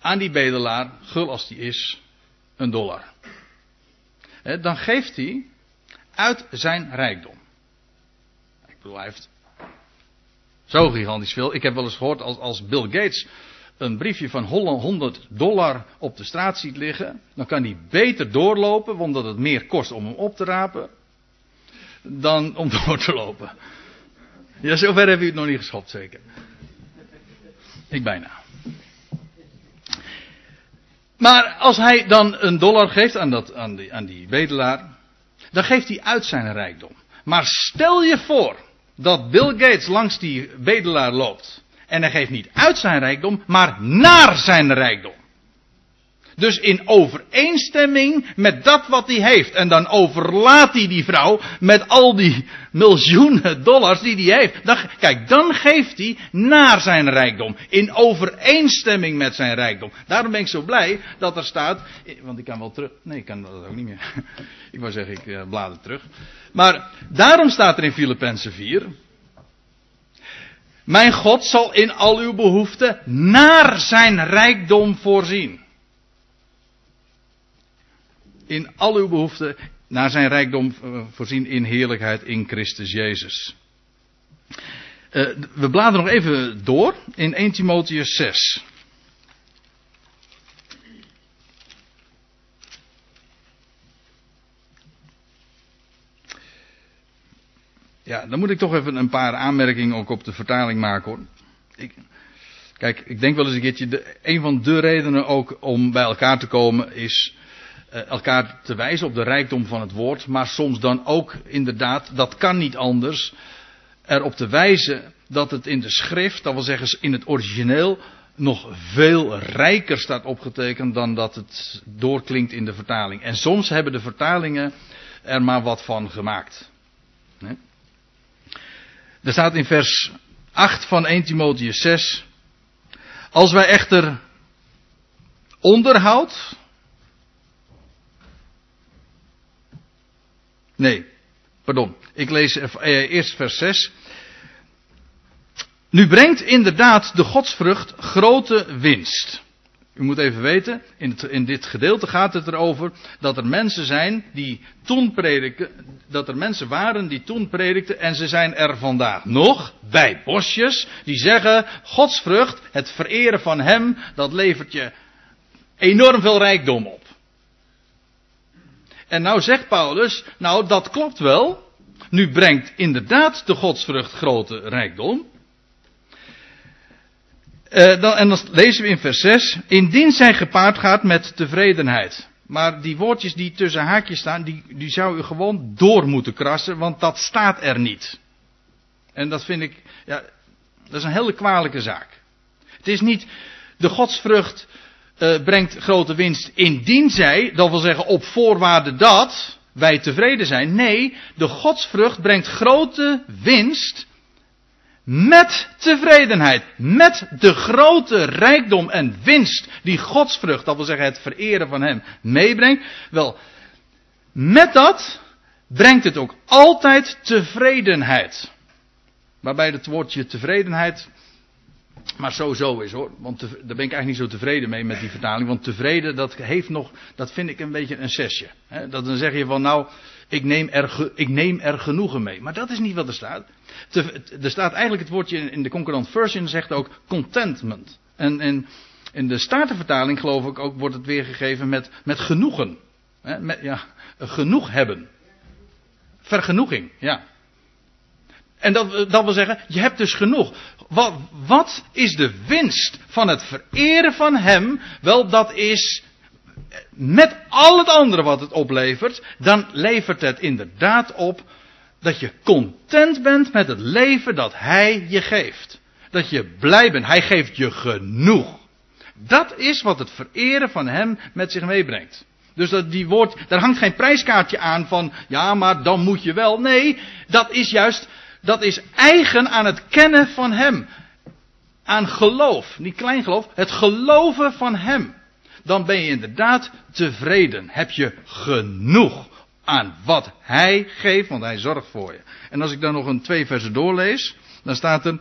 aan die bedelaar, gul als die is, een dollar dan geeft hij uit zijn rijkdom. Ik bedoel, hij heeft zo gigantisch veel. Ik heb wel eens gehoord als, als Bill Gates een briefje van 100 dollar op de straat ziet liggen, dan kan hij beter doorlopen, omdat het meer kost om hem op te rapen, dan om door te lopen. Ja, zover heb je het nog niet geschopt, zeker. Ik bijna. Maar als hij dan een dollar geeft aan, dat, aan, die, aan die bedelaar, dan geeft hij uit zijn rijkdom. Maar stel je voor dat Bill Gates langs die bedelaar loopt. En hij geeft niet uit zijn rijkdom, maar naar zijn rijkdom. Dus in overeenstemming met dat wat hij heeft. En dan overlaat hij die vrouw met al die miljoenen dollars die hij heeft. Kijk, dan geeft hij naar zijn rijkdom. In overeenstemming met zijn rijkdom. Daarom ben ik zo blij dat er staat. Want ik kan wel terug. Nee, ik kan dat ook niet meer. Ik wou zeggen, ik uh, blader terug. Maar daarom staat er in Filippenzen 4. Mijn God zal in al uw behoeften naar zijn rijkdom voorzien in al uw behoeften naar zijn rijkdom eh, voorzien in heerlijkheid in Christus Jezus. Uh, we bladeren nog even door in 1 Timotheus 6. Ja, dan moet ik toch even een paar aanmerkingen ook op de vertaling maken hoor. Ik, kijk, ik denk wel eens een keertje, een van de redenen ook om bij elkaar te komen is eh, elkaar te wijzen op de rijkdom van het woord, maar soms dan ook inderdaad, dat kan niet anders, erop te wijzen dat het in de schrift, dat wil zeggen in het origineel, nog veel rijker staat opgetekend dan dat het doorklinkt in de vertaling. En soms hebben de vertalingen er maar wat van gemaakt. Er staat in vers 8 van 1 Timotheus 6. Als wij echter onderhoud. Nee, pardon. Ik lees eh, eerst vers 6. Nu brengt inderdaad de godsvrucht grote winst. U moet even weten, in, het, in, dit gedeelte gaat het erover dat er mensen zijn die toen predikten, dat er mensen waren die toen predikten en ze zijn er vandaag nog bij bosjes die zeggen, godsvrucht, het vereren van hem, dat levert je enorm veel rijkdom op. En nou zegt Paulus, nou dat klopt wel, nu brengt inderdaad de godsvrucht grote rijkdom, uh, dan, en dan lezen we in vers 6. Indien zij gepaard gaat met tevredenheid. Maar die woordjes die tussen haakjes staan, die, die zou u gewoon door moeten krassen, want dat staat er niet. En dat vind ik, ja, dat is een hele kwalijke zaak. Het is niet, de godsvrucht uh, brengt grote winst indien zij, dat wil zeggen op voorwaarde dat wij tevreden zijn. Nee, de godsvrucht brengt grote winst met tevredenheid. Met de grote rijkdom en winst die Gods vrucht, dat wil zeggen het vereren van Hem, meebrengt. Wel, met dat brengt het ook altijd tevredenheid. Waarbij het woordje tevredenheid maar sowieso is hoor. Want daar ben ik eigenlijk niet zo tevreden mee met die vertaling. Want tevreden, dat heeft nog, dat vind ik een beetje een zesje. Dat dan zeg je van nou, ik neem, er, ik neem genoegen mee. Maar dat is niet wat er staat. er staat eigenlijk het woordje in de concurrent version zegt ook contentment. En, en in de Statenvertaling geloof ik ook wordt het weergegeven met, met genoegen. met, ja, genoeg hebben. Vergenoeging, ja. En dat, dat wil zeggen, je hebt dus genoeg. Wat, wat is de winst van het vereren van Hem? Wel, dat is met al het andere wat het oplevert, dan levert het inderdaad op dat je content bent met het leven dat Hij je geeft. Dat je blij bent. Hij geeft je genoeg. Dat is wat het vereren van Hem met zich meebrengt. Dus dat die woord, daar hangt geen prijskaartje aan van, ja, maar dan moet je wel. Nee, dat is juist dat is eigen aan het kennen van Hem. Aan geloof, niet klein geloof, het geloven van Hem. Dan ben je inderdaad tevreden. Heb je genoeg aan wat Hij geeft, want Hij zorgt voor je. En als ik dan nog een twee versen doorlees, dan staat er.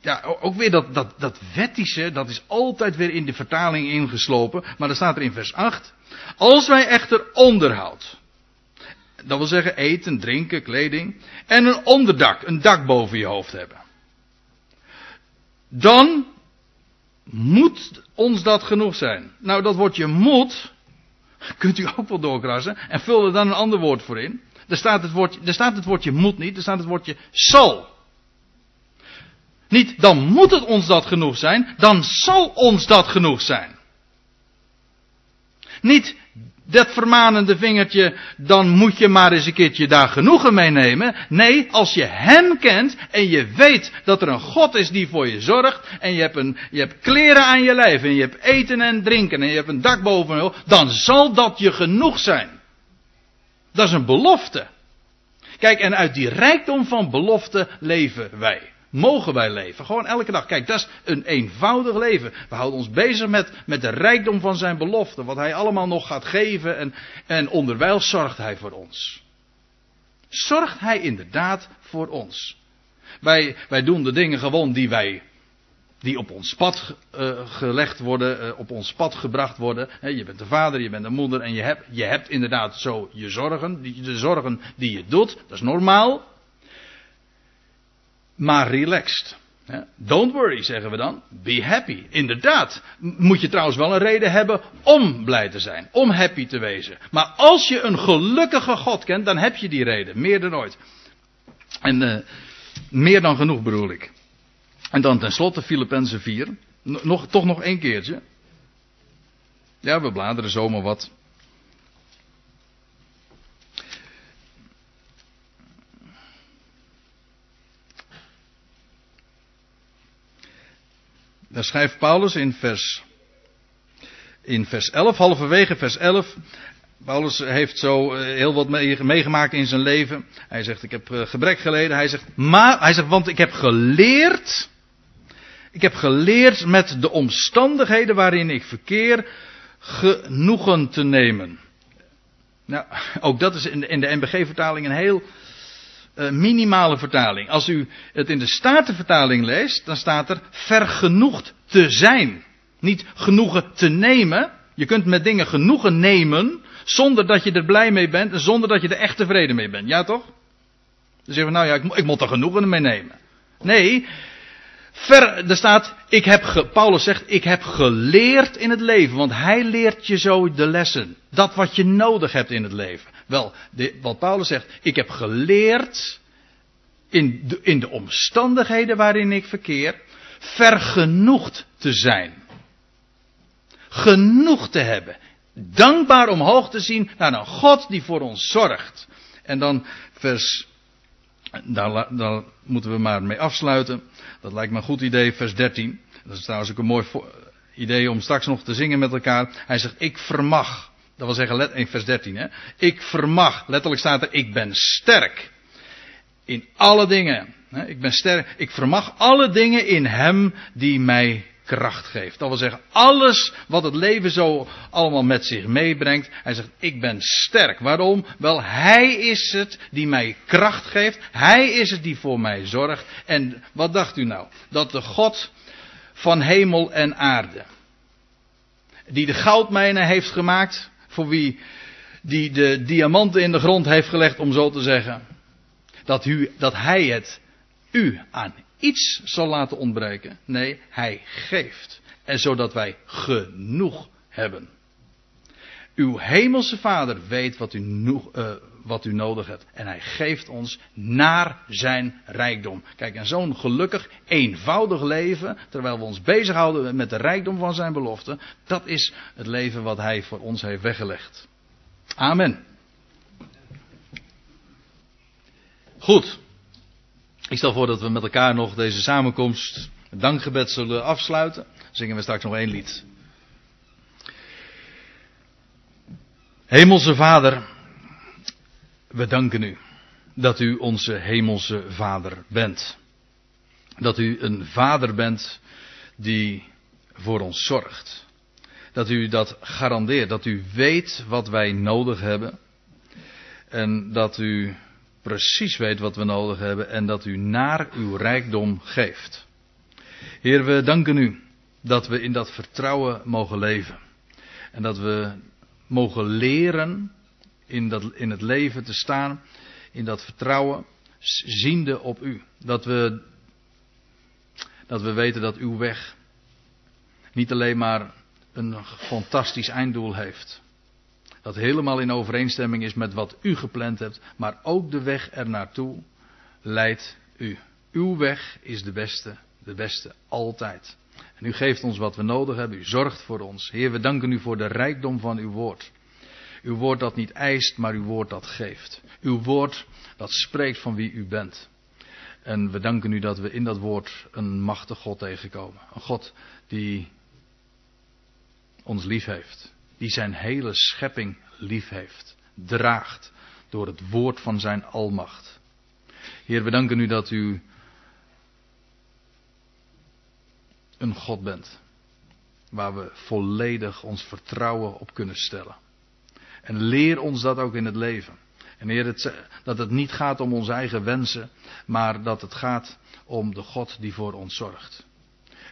Ja, ook weer dat, dat, dat wettische, dat is altijd weer in de vertaling ingeslopen. Maar dan staat er in vers 8. Als wij echter onderhoud dat wil zeggen eten, drinken, kleding. En een onderdak, een dak boven je hoofd hebben. Dan moet ons dat genoeg zijn. Nou, dat woordje moet, kunt u ook wel doorkrassen. En vul er dan een ander woord voor in. Er staat, het woordje, er staat het woordje moet niet, er staat het woordje zal. Niet dan moet het ons dat genoeg zijn, dan zal ons dat genoeg zijn. Niet dat vermanende vingertje, dan moet je maar eens een keertje daar genoegen mee nemen. Nee, als je Hem kent en je weet dat er een God is die voor je zorgt. En je hebt, een, je hebt kleren aan je lijf en je hebt eten en drinken en je hebt een dak boven je Dan zal dat je genoeg zijn. Dat is een belofte. Kijk, en uit die rijkdom van belofte leven wij mogen wij leven. Gewoon elke dag. Kijk, dat is een eenvoudig leven. We houden ons bezig met, met de rijkdom van zijn belofte. Wat hij allemaal nog gaat geven. En, en onderwijl zorgt hij voor ons. Zorgt hij inderdaad voor ons. Wij, wij doen de dingen gewoon die wij. Die op ons pad uh, gelegd worden, uh, op ons pad gebracht worden. Je bent de vader, je bent de moeder en je hebt, je hebt inderdaad zo je zorgen. De zorgen die je doet, dat is normaal maar relaxed. Don't worry, zeggen we dan. Be happy. Inderdaad. Moet je trouwens wel een reden hebben om blij te zijn. Om happy te wezen. Maar als je een gelukkige God kent, dan heb je die reden. Meer dan ooit. En uh, meer dan genoeg bedoel ik. En dan tenslotte Filippenzen 4. Nog, toch nog één keertje. Ja, we bladeren zomaar wat. Daar schrijft Paulus in vers, in vers 11, halverwege vers 11. Paulus heeft zo eh, heel wat meegemaakt in zijn leven. Hij zegt, ik heb eh, gebrek geleden. Hij zegt, maar, hij zegt, want ik heb geleerd. Ik heb geleerd met de omstandigheden waarin ik verkeer genoegen te nemen. Nou, ook dat is in de, NBG-vertaling een heel uh, minimale vertaling. Als u het in de Statenvertaling leest, dan staat er vergenoegd te zijn. Niet genoegen te nemen. Je kunt met dingen genoegen nemen zonder dat je er blij mee bent en zonder dat je er echt tevreden mee bent. Ja toch? Dan zeggen we, nou ja, ik, ik moet er genoegen mee nemen. Nee, Ver, er staat, ik heb Paulus zegt, ik heb geleerd in het leven, want hij leert je zo de lessen. Dat wat je nodig hebt in het leven. Wel, de, wat Paulus zegt, ik heb geleerd in de, in de omstandigheden waarin ik verkeer, vergenoegd te zijn. Genoeg te hebben. Dankbaar omhoog te zien naar een God die voor ons zorgt. En dan vers daar, daar, moeten we maar mee afsluiten. Dat lijkt me een goed idee, vers 13. Dat is trouwens ook een mooi idee om straks nog te zingen met elkaar. Hij zegt, ik vermag. Dat wil zeggen, in vers 13, hè. Ik vermag. Letterlijk staat er, ik ben sterk. In alle dingen. Ik ben sterk. Ik vermag alle dingen in hem die mij kracht geeft. Dat wil zeggen, alles wat het leven zo allemaal met zich meebrengt. Hij zegt, ik ben sterk. Waarom? Wel, hij is het die mij kracht geeft. Hij is het die voor mij zorgt. En wat dacht u nou? Dat de God van hemel en aarde, die de goudmijnen heeft gemaakt, voor wie die de diamanten in de grond heeft gelegd, om zo te zeggen, dat, u, dat hij het u aan iets zal laten ontbreken. Nee, hij geeft. En zodat wij genoeg hebben. Uw hemelse vader weet wat u, nog, uh, wat u nodig hebt. En hij geeft ons naar zijn rijkdom. Kijk, en zo'n gelukkig, eenvoudig leven, terwijl we ons bezighouden met de rijkdom van zijn belofte, dat is het leven wat hij voor ons heeft weggelegd. Amen. Goed. Ik stel voor dat we met elkaar nog deze samenkomst, het dankgebed zullen afsluiten. Zingen we straks nog één lied. Hemelse Vader, we danken u dat u onze Hemelse Vader bent. Dat u een Vader bent die voor ons zorgt. Dat u dat garandeert, dat u weet wat wij nodig hebben. En dat u precies weet wat we nodig hebben en dat u naar uw rijkdom geeft. Heer, we danken u dat we in dat vertrouwen mogen leven. En dat we mogen leren in, dat, in het leven te staan, in dat vertrouwen, ziende op u. Dat we, dat we weten dat uw weg niet alleen maar een fantastisch einddoel heeft, dat helemaal in overeenstemming is met wat u gepland hebt, maar ook de weg er naartoe leidt u. Uw weg is de beste, de beste altijd. En u geeft ons wat we nodig hebben, u zorgt voor ons. Heer, we danken u voor de rijkdom van uw woord. Uw woord dat niet eist, maar uw woord dat geeft. Uw woord dat spreekt van wie u bent. En we danken u dat we in dat woord een machtig God tegenkomen. Een God die ons lief heeft die zijn hele schepping lief heeft, draagt door het woord van zijn almacht. Heer, we danken u dat u een God bent, waar we volledig ons vertrouwen op kunnen stellen. En leer ons dat ook in het leven. En dat het niet gaat om onze eigen wensen, maar dat het gaat om de God die voor ons zorgt.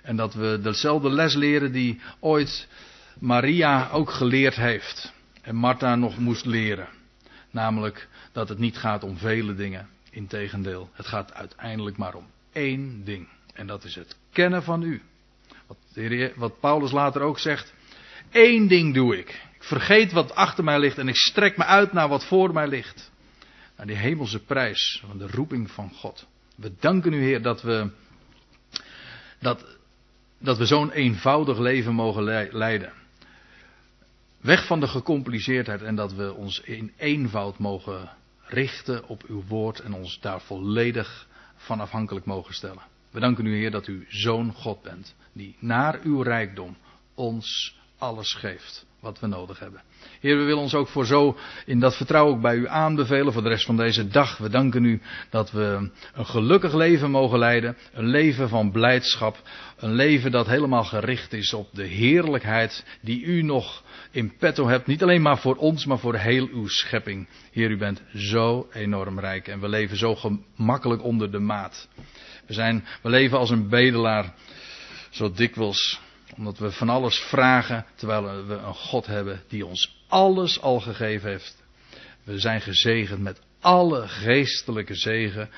En dat we dezelfde les leren die ooit Maria ook geleerd heeft. En Martha nog moest leren. Namelijk dat het niet gaat om vele dingen. Integendeel, het gaat uiteindelijk maar om één ding. En dat is het kennen van u. Wat, wat Paulus later ook zegt. Eén ding doe ik. Ik vergeet wat achter mij ligt en ik strek me uit naar wat voor mij ligt. Naar die hemelse prijs van de roeping van God. We danken u Heer dat we, dat, dat we zo'n eenvoudig leven mogen leiden. Weg van de gecompliceerdheid en dat we ons in eenvoud mogen richten op uw woord en ons daar volledig van afhankelijk mogen stellen. We danken u, Heer, dat u zo'n God bent, die naar uw rijkdom ons alles geeft wat we nodig hebben. Heer, we willen ons ook voor zo in dat vertrouwen ook bij u aanbevelen voor de rest van deze dag. We danken u dat we een gelukkig leven mogen leiden. Een leven van blijdschap. Een leven dat helemaal gericht is op de heerlijkheid die u nog in petto hebt. Niet alleen maar voor ons, maar voor heel uw schepping. Heer, u bent zo enorm rijk en we leven zo gemakkelijk onder de maat. We, zijn, we leven als een bedelaar zo dikwijls omdat we van alles vragen, terwijl we een God hebben die ons alles al gegeven heeft. We zijn gezegend met alle geestelijke zegen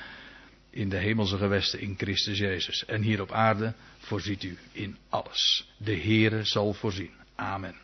in de hemelse gewesten in Christus Jezus. En hier op aarde voorziet u in alles. De Heere zal voorzien. Amen.